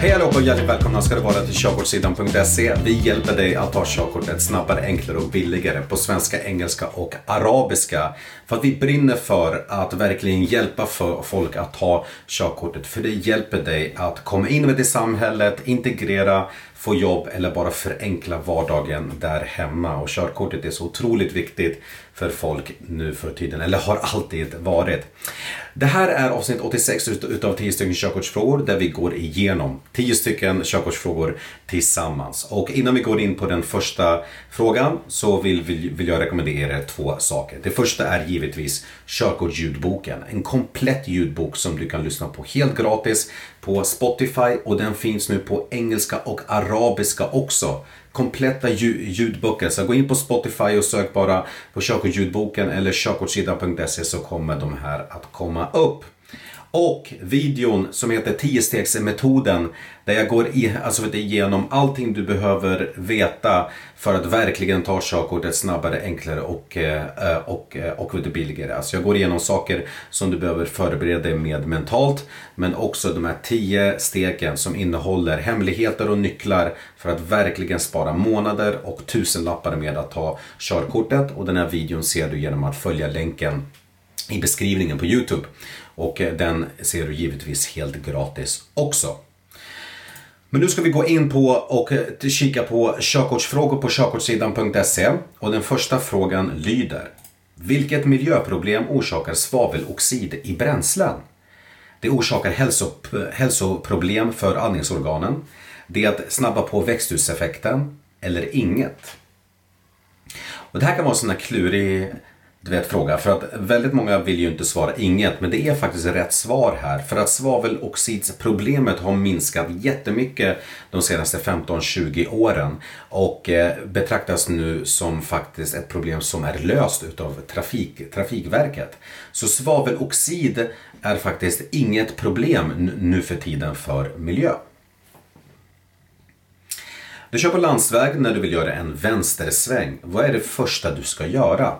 Hej allihopa och hjärtligt välkomna ska du vara till körkortssidan.se. Vi hjälper dig att ta körkortet snabbare, enklare och billigare på svenska, engelska och arabiska. För att vi brinner för att verkligen hjälpa för folk att ta körkortet. För det hjälper dig att komma in med i samhället, integrera, få jobb eller bara förenkla vardagen där hemma. Och körkortet är så otroligt viktigt för folk nu för tiden, eller har alltid varit. Det här är avsnitt 86 utav 10 stycken körkortsfrågor där vi går igenom 10 stycken körkortsfrågor tillsammans. Och innan vi går in på den första frågan så vill, vill, vill jag rekommendera er två saker. Det första är givetvis körkortsljudboken. En komplett ljudbok som du kan lyssna på helt gratis på Spotify och den finns nu på engelska och arabiska också kompletta ljudböcker. Så gå in på Spotify och sök bara på körkortsljudboken eller körkortssidan.se så kommer de här att komma upp. Och videon som heter 10-stegsmetoden där jag går i, alltså igenom allting du behöver veta för att verkligen ta körkortet snabbare, enklare och, eh, eh, och, eh, och, och billigare. Alltså jag går igenom saker som du behöver förbereda dig med mentalt men också de här 10 stegen som innehåller hemligheter och nycklar för att verkligen spara månader och tusenlappar med att ta körkortet. Och den här videon ser du genom att följa länken i beskrivningen på Youtube. Och eh, den ser du givetvis helt gratis också. Men nu ska vi gå in på och eh, kika på körkortsfrågor på körkortssidan.se. Och den första frågan lyder. Vilket miljöproblem orsakar svaveloxid i bränslen? Det orsakar hälsop hälsoproblem för andningsorganen. Det snabbar på växthuseffekten eller inget. Och det här kan vara en sån här klurig du vet, fråga. För att väldigt många vill ju inte svara inget, men det är faktiskt rätt svar här. För att svaveloxidsproblemet har minskat jättemycket de senaste 15-20 åren och eh, betraktas nu som faktiskt ett problem som är löst utav trafik, Trafikverket. Så svaveloxid är faktiskt inget problem nu för tiden för miljö. Du kör på landsväg när du vill göra en vänstersväng. Vad är det första du ska göra?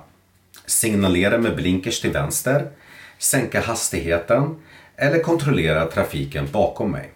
Signalera med blinkers till vänster, sänka hastigheten eller kontrollera trafiken bakom mig.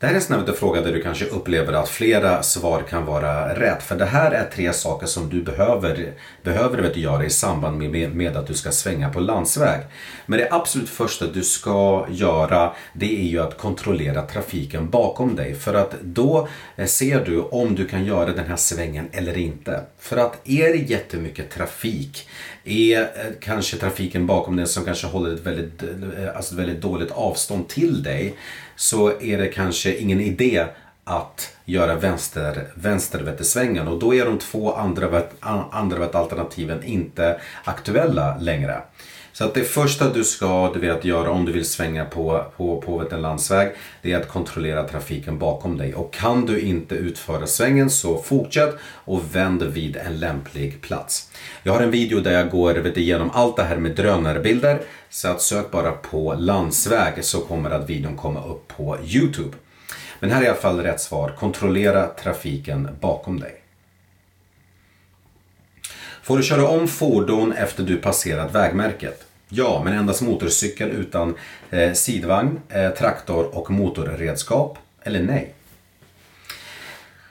Det här är en sån fråga där du kanske upplever att flera svar kan vara rätt. För det här är tre saker som du behöver, behöver vet, göra i samband med, med att du ska svänga på landsväg. Men det absolut första du ska göra det är ju att kontrollera trafiken bakom dig. För att då eh, ser du om du kan göra den här svängen eller inte. För att är det jättemycket trafik är eh, kanske trafiken bakom dig som kanske håller ett väldigt, eh, alltså ett väldigt dåligt avstånd till dig så är det kanske ingen idé att göra vänster, vänstervättesvängen och då är de två andra, andra alternativen inte aktuella längre. Så att det första du ska du vet, göra om du vill svänga på, på, på en landsväg det är att kontrollera trafiken bakom dig. Och kan du inte utföra svängen så fortsätt och vänd vid en lämplig plats. Jag har en video där jag går vet, igenom allt det här med drönarbilder. Så att sök bara på landsväg så kommer att videon komma upp på Youtube. Men här är i alla fall rätt svar. Kontrollera trafiken bakom dig. Får du köra om fordon efter du passerat vägmärket? Ja, men endast motorcykel utan eh, sidvagn, eh, traktor och motorredskap? Eller nej?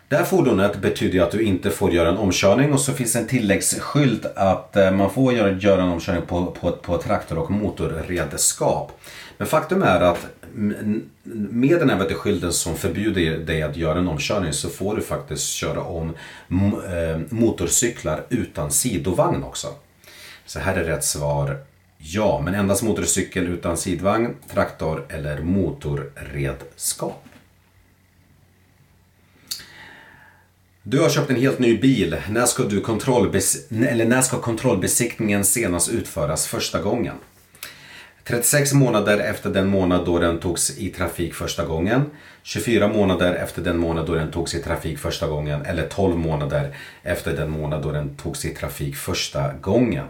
Det här fordonet betyder att du inte får göra en omkörning och så finns en tilläggsskylt att eh, man får göra, göra en omkörning på, på, på traktor och motorredskap. Men faktum är att med den här skylten som förbjuder dig att göra en omkörning så får du faktiskt köra om eh, motorcyklar utan sidovagn också. Så här är rätt svar Ja, men endast motorcykel utan sidvagn, traktor eller motorredskap. Du har köpt en helt ny bil. När ska, du kontrollbes eller när ska kontrollbesiktningen senast utföras första gången? 36 månader efter den månad då den togs i trafik första gången, 24 månader efter den månad då den togs i trafik första gången eller 12 månader efter den månad då den togs i trafik första gången.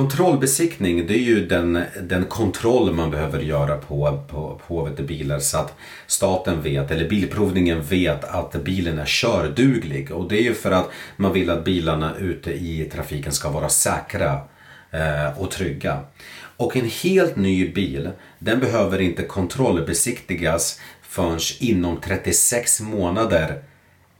Kontrollbesiktning det är ju den, den kontroll man behöver göra på, på, på bilar så att staten vet, eller bilprovningen vet att bilen är körduglig. Och det är ju för att man vill att bilarna ute i trafiken ska vara säkra eh, och trygga. Och en helt ny bil, den behöver inte kontrollbesiktigas förrän inom 36 månader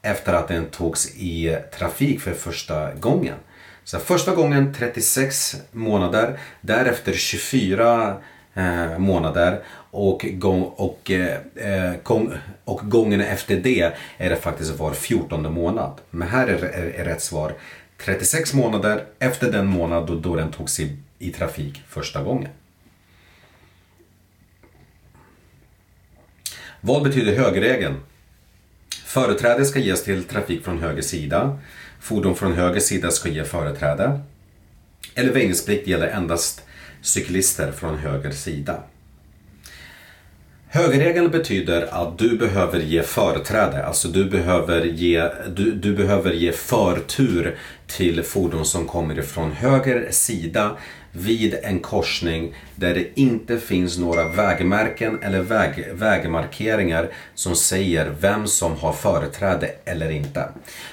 efter att den togs i trafik för första gången. Så första gången 36 månader, därefter 24 eh, månader och, gång, och, eh, eh, gång, och gången efter det är det faktiskt var 14 månad. Men här är, är, är rätt svar 36 månader efter den månad då, då den togs i, i trafik första gången. Vad betyder högerregeln? Företräde ska ges till trafik från höger sida. Fordon från höger sida ska ge företräde. Eller väjningsplikt gäller endast cyklister från höger sida. Högerregeln betyder att du behöver ge företräde, alltså du behöver ge, du, du behöver ge förtur till fordon som kommer ifrån höger sida vid en korsning där det inte finns några vägmärken eller väg, vägmarkeringar som säger vem som har företräde eller inte.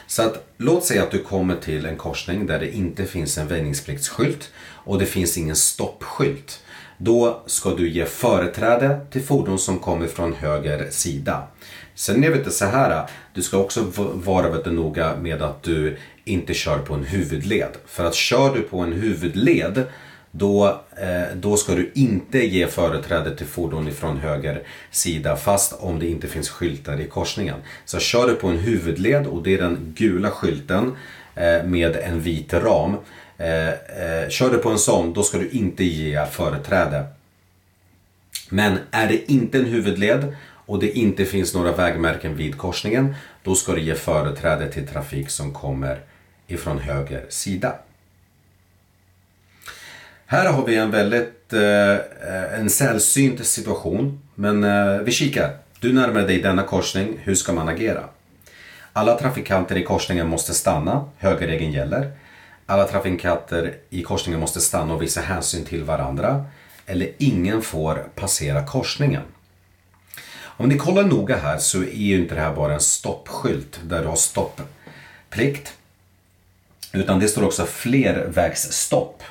Så att låt säga att du kommer till en korsning där det inte finns en väjningspliktsskylt och det finns ingen stoppskylt. Då ska du ge företräde till fordon som kommer från höger sida. Sen är det så här, du ska också vara väldigt noga med att du inte kör på en huvudled. För att kör du på en huvudled då, eh, då ska du inte ge företräde till fordon ifrån höger sida fast om det inte finns skyltar i korsningen. Så kör du på en huvudled och det är den gula skylten eh, med en vit ram. Eh, eh, kör du på en sån då ska du inte ge företräde. Men är det inte en huvudled och det inte finns några vägmärken vid korsningen då ska du ge företräde till trafik som kommer ifrån höger sida. Här har vi en väldigt eh, eh en sällsynt situation. Men eh, vi kikar. Du närmar dig denna korsning. Hur ska man agera? Alla trafikanter i korsningen måste stanna. Högerregeln gäller. Alla trafikanter i korsningen måste stanna och visa hänsyn till varandra. Eller ingen får passera korsningen. Om ni kollar noga här så är ju inte det här bara en stoppskylt där du har stopplikt. Utan det står också flervägsstopp.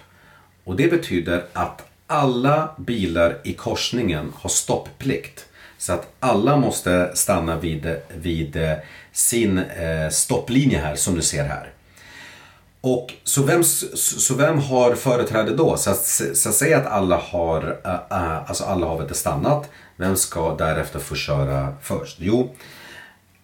Och det betyder att alla bilar i korsningen har stopplikt. Så att alla måste stanna vid, vid eh, sin eh, stopplinje här som du ser här. Och så vem, så vem har företräde då? Så att, så säg att alla har, äh, alltså alla har stannat. Vem ska därefter få köra först? Jo,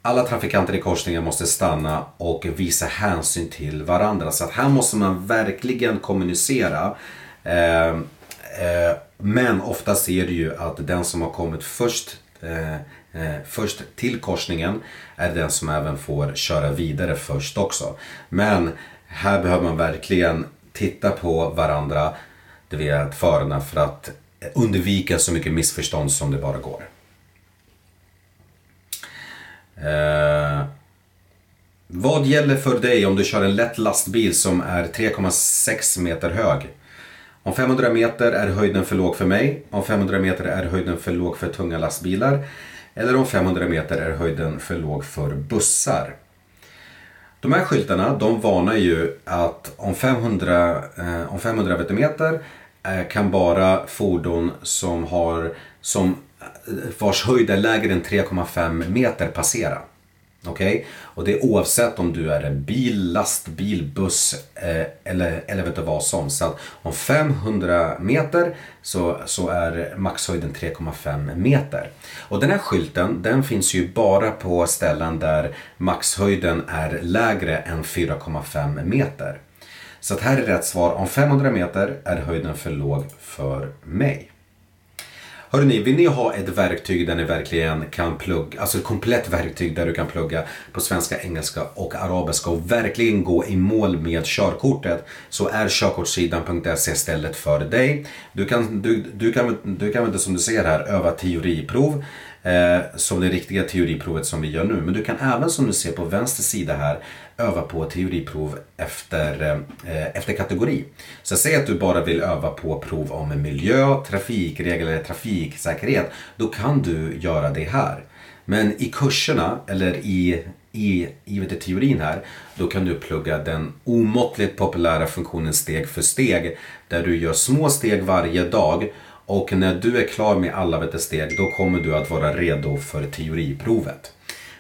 alla trafikanter i korsningen måste stanna och visa hänsyn till varandra. Så att här måste man verkligen kommunicera. Eh, eh, men ofta ser du ju att den som har kommit först, eh, eh, först till korsningen är den som även får köra vidare först också. Men här behöver man verkligen titta på varandra, det vill förarna, för att undvika så mycket missförstånd som det bara går. Eh, vad gäller för dig om du kör en lätt lastbil som är 3,6 meter hög? Om 500 meter är höjden för låg för mig, om 500 meter är höjden för låg för tunga lastbilar eller om 500 meter är höjden för låg för bussar. De här skyltarna de varnar ju att om 500, eh, om 500 meter eh, kan bara fordon som har som eh, vars höjd är lägre än 3,5 meter passera. Okej? Okay? Och det är oavsett om du är en bil, lastbil, buss eh, eller, eller vet du vad som. Så att om 500 meter så, så är maxhöjden 3,5 meter. Och den här skylten den finns ju bara på ställen där maxhöjden är lägre än 4,5 meter. Så att här är rätt svar. Om 500 meter är höjden för låg för mig. Hörrni, vill ni ha ett verktyg där ni verkligen kan plugga, alltså ett komplett verktyg där du kan plugga på svenska, engelska och arabiska och verkligen gå i mål med körkortet så är körkortssidan.se stället för dig. Du kan, du, du, kan, du kan inte som du ser här öva teoriprov Eh, som det riktiga teoriprovet som vi gör nu. Men du kan även som du ser på vänster sida här öva på teoriprov efter, eh, efter kategori. Så säg att du bara vill öva på prov om miljö, trafikregler eller trafiksäkerhet. Då kan du göra det här. Men i kurserna eller i, i, i vet du, teorin här, då kan du plugga den omåttligt populära funktionen steg för steg. Där du gör små steg varje dag och när du är klar med alla vet steg då kommer du att vara redo för teoriprovet.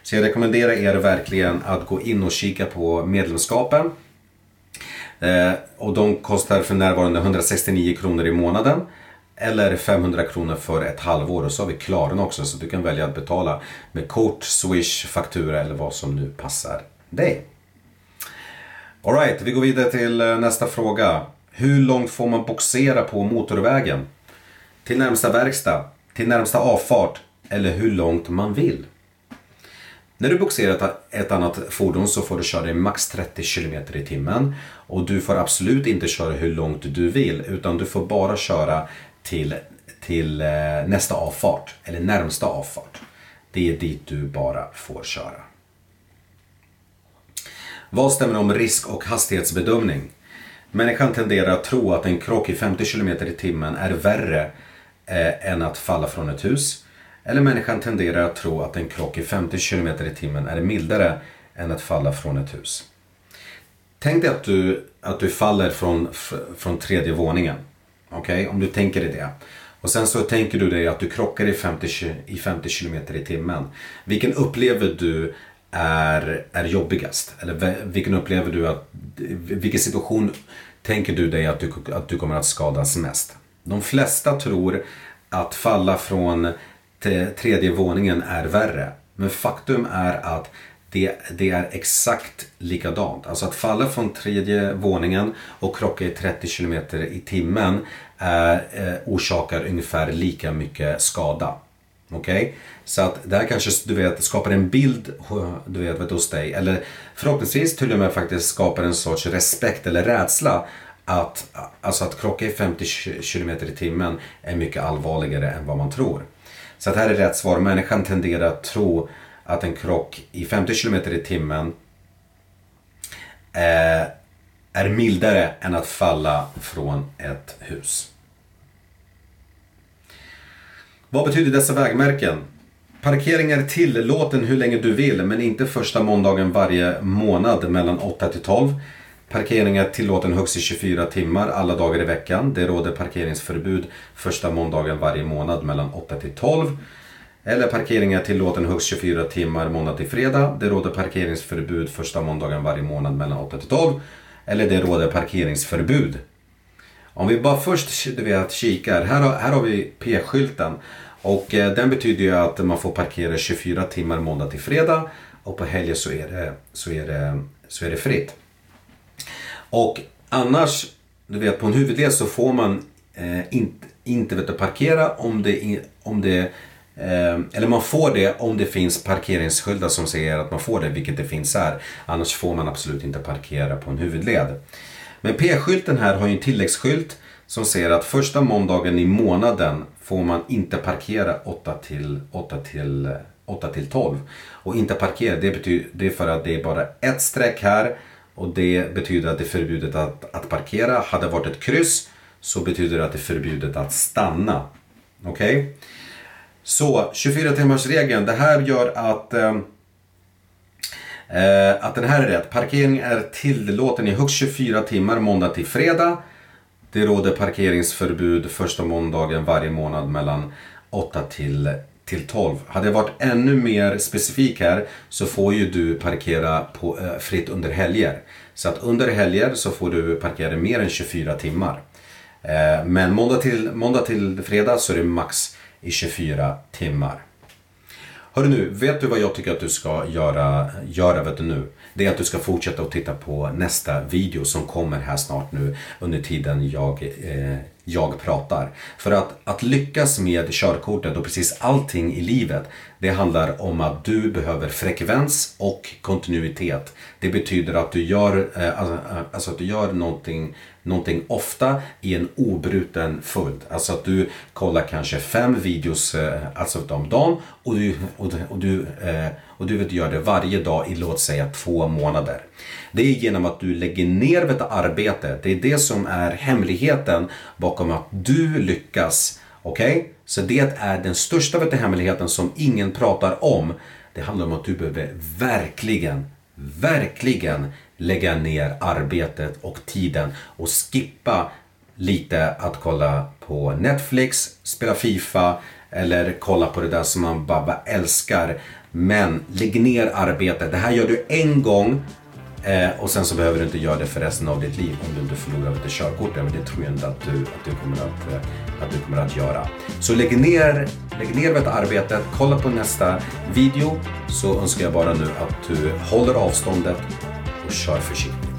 Så jag rekommenderar er verkligen att gå in och kika på medlemskapen. Eh, och de kostar för närvarande 169 kronor i månaden. Eller 500 kronor för ett halvår och så har vi Klarna också så du kan välja att betala med kort, swish, faktura eller vad som nu passar dig. Alright, vi går vidare till eh, nästa fråga. Hur långt får man boxera på motorvägen? Till närmsta verkstad, till närmsta avfart eller hur långt man vill. När du boxerar ett annat fordon så får du köra i max 30 km i timmen. Och du får absolut inte köra hur långt du vill utan du får bara köra till, till eh, nästa avfart, eller närmsta avfart. Det är dit du bara får köra. Vad stämmer om risk och hastighetsbedömning? Människan tenderar att tro att en krock i 50 km i timmen är värre eh, än att falla från ett hus. Eller människan tenderar att tro att en krock i 50 km i timmen är mildare än att falla från ett hus. Tänk dig att du, att du faller från, från tredje våningen. Okej, okay? om du tänker dig det. Och sen så tänker du dig att du krockar i 50, i 50 km i timmen. Vilken upplever du är, är jobbigast? Eller vilken upplever du att, vilken situation tänker du dig att du, att du kommer att skadas mest? De flesta tror att falla från tredje våningen är värre. Men faktum är att det, det, är exakt likadant. Alltså att falla från tredje våningen och krocka i 30 km i timmen eh, orsakar ungefär lika mycket skada. Okej? Okay? Så att det här kanske du vet, skapar en bild du vet, hos dig. Eller förhoppningsvis till och med faktiskt skapar en sorts respekt eller rädsla. Att, alltså att krocka i 50 km i timmen är mycket allvarligare än vad man tror. Så att här är rätt svar. Människan tenderar att tro att en krock i 50 km i timmen eh, är mildare än att falla från ett hus. Vad betyder dessa vägmärken? Parkering är tillåten hur länge du vill men inte första måndagen varje månad mellan 8 till 12. Parkering är tillåten högst i 24 timmar alla dagar i veckan. Det råder parkeringsförbud första måndagen varje månad mellan 8 till 12. Eller parkering är tillåten högst 24 timmar måndag till fredag. Det råder parkeringsförbud första måndagen varje månad mellan 8 till 12. Eller det råder parkeringsförbud. Om vi bara först du vet, kikar. Här har, här har vi P-skylten. Och eh, den betyder ju att man får parkera 24 timmar måndag till fredag. Och på helger så är det, så är det, så är det fritt. Och annars, du vet på en huvudled så får man eh, inte, inte vet parkera om det, om det eh, eller man får det om det finns parkeringsskyltar som säger att man får det, vilket det finns här. Annars får man absolut inte parkera på en huvudled. Men P-skylten här har ju en tilläggsskylt som säger att första måndagen i månaden får man inte parkera 8 till, 8 till, 8 till 12. Och inte parkera, det, betyder, det är för att det är bara ett streck här och det betyder att det är förbjudet att, att parkera. Hade det varit ett kryss så betyder det att det är förbjudet att stanna. Okej? Okay? Så 24 timmars regeln. Det här gör att ehm, eh, att den här är rätt. Parkering är tillåten i högst 24 timmar måndag till fredag. Det råder parkeringsförbud första måndagen varje månad mellan 8 till till 12. Hade jag varit ännu mer specifik här så får ju du parkera på, eh, fritt under helger. Så att under helger så får du parkera mer än 24 timmar. Eh, men måndag till, måndag till fredag så är det max i 24 timmar. Hörru nu, vet du vad jag tycker att du ska göra, göra vet du nu? Det är att du ska fortsätta att titta på nästa video som kommer här snart nu under tiden jag, eh, jag pratar. För att, att lyckas med körkortet och precis allting i livet det handlar om att du behöver frekvens och kontinuitet. Det betyder att du gör, eh, alltså, eh, alltså, att du gör någonting, någonting ofta i en obruten följd. Alltså att du kollar kanske fem videos eh, alltså om dagen och du, och, och du, och du vet, gör det varje dag i låt säga två månader. Det är genom att du lägger ner detta arbete. Det är det som är hemligheten bakom att du lyckas Okej? Okay? Så det är den största vet du, hemligheten som ingen pratar om. Det handlar om att du behöver verkligen, verkligen lägga ner arbetet och tiden och skippa lite att kolla på Netflix, spela Fifa eller kolla på det där som man bara älskar. Men lägg ner arbetet. Det här gör du en gång eh, och sen så behöver du inte göra det för resten av ditt liv om du inte förlorar lite körkort. Men det tror jag inte att du, att du, kommer, att, eh, att du kommer att göra. Så lägg ner, lägg ner det arbetet, kolla på nästa video så önskar jag bara nu att du håller avståndet och kör försiktigt.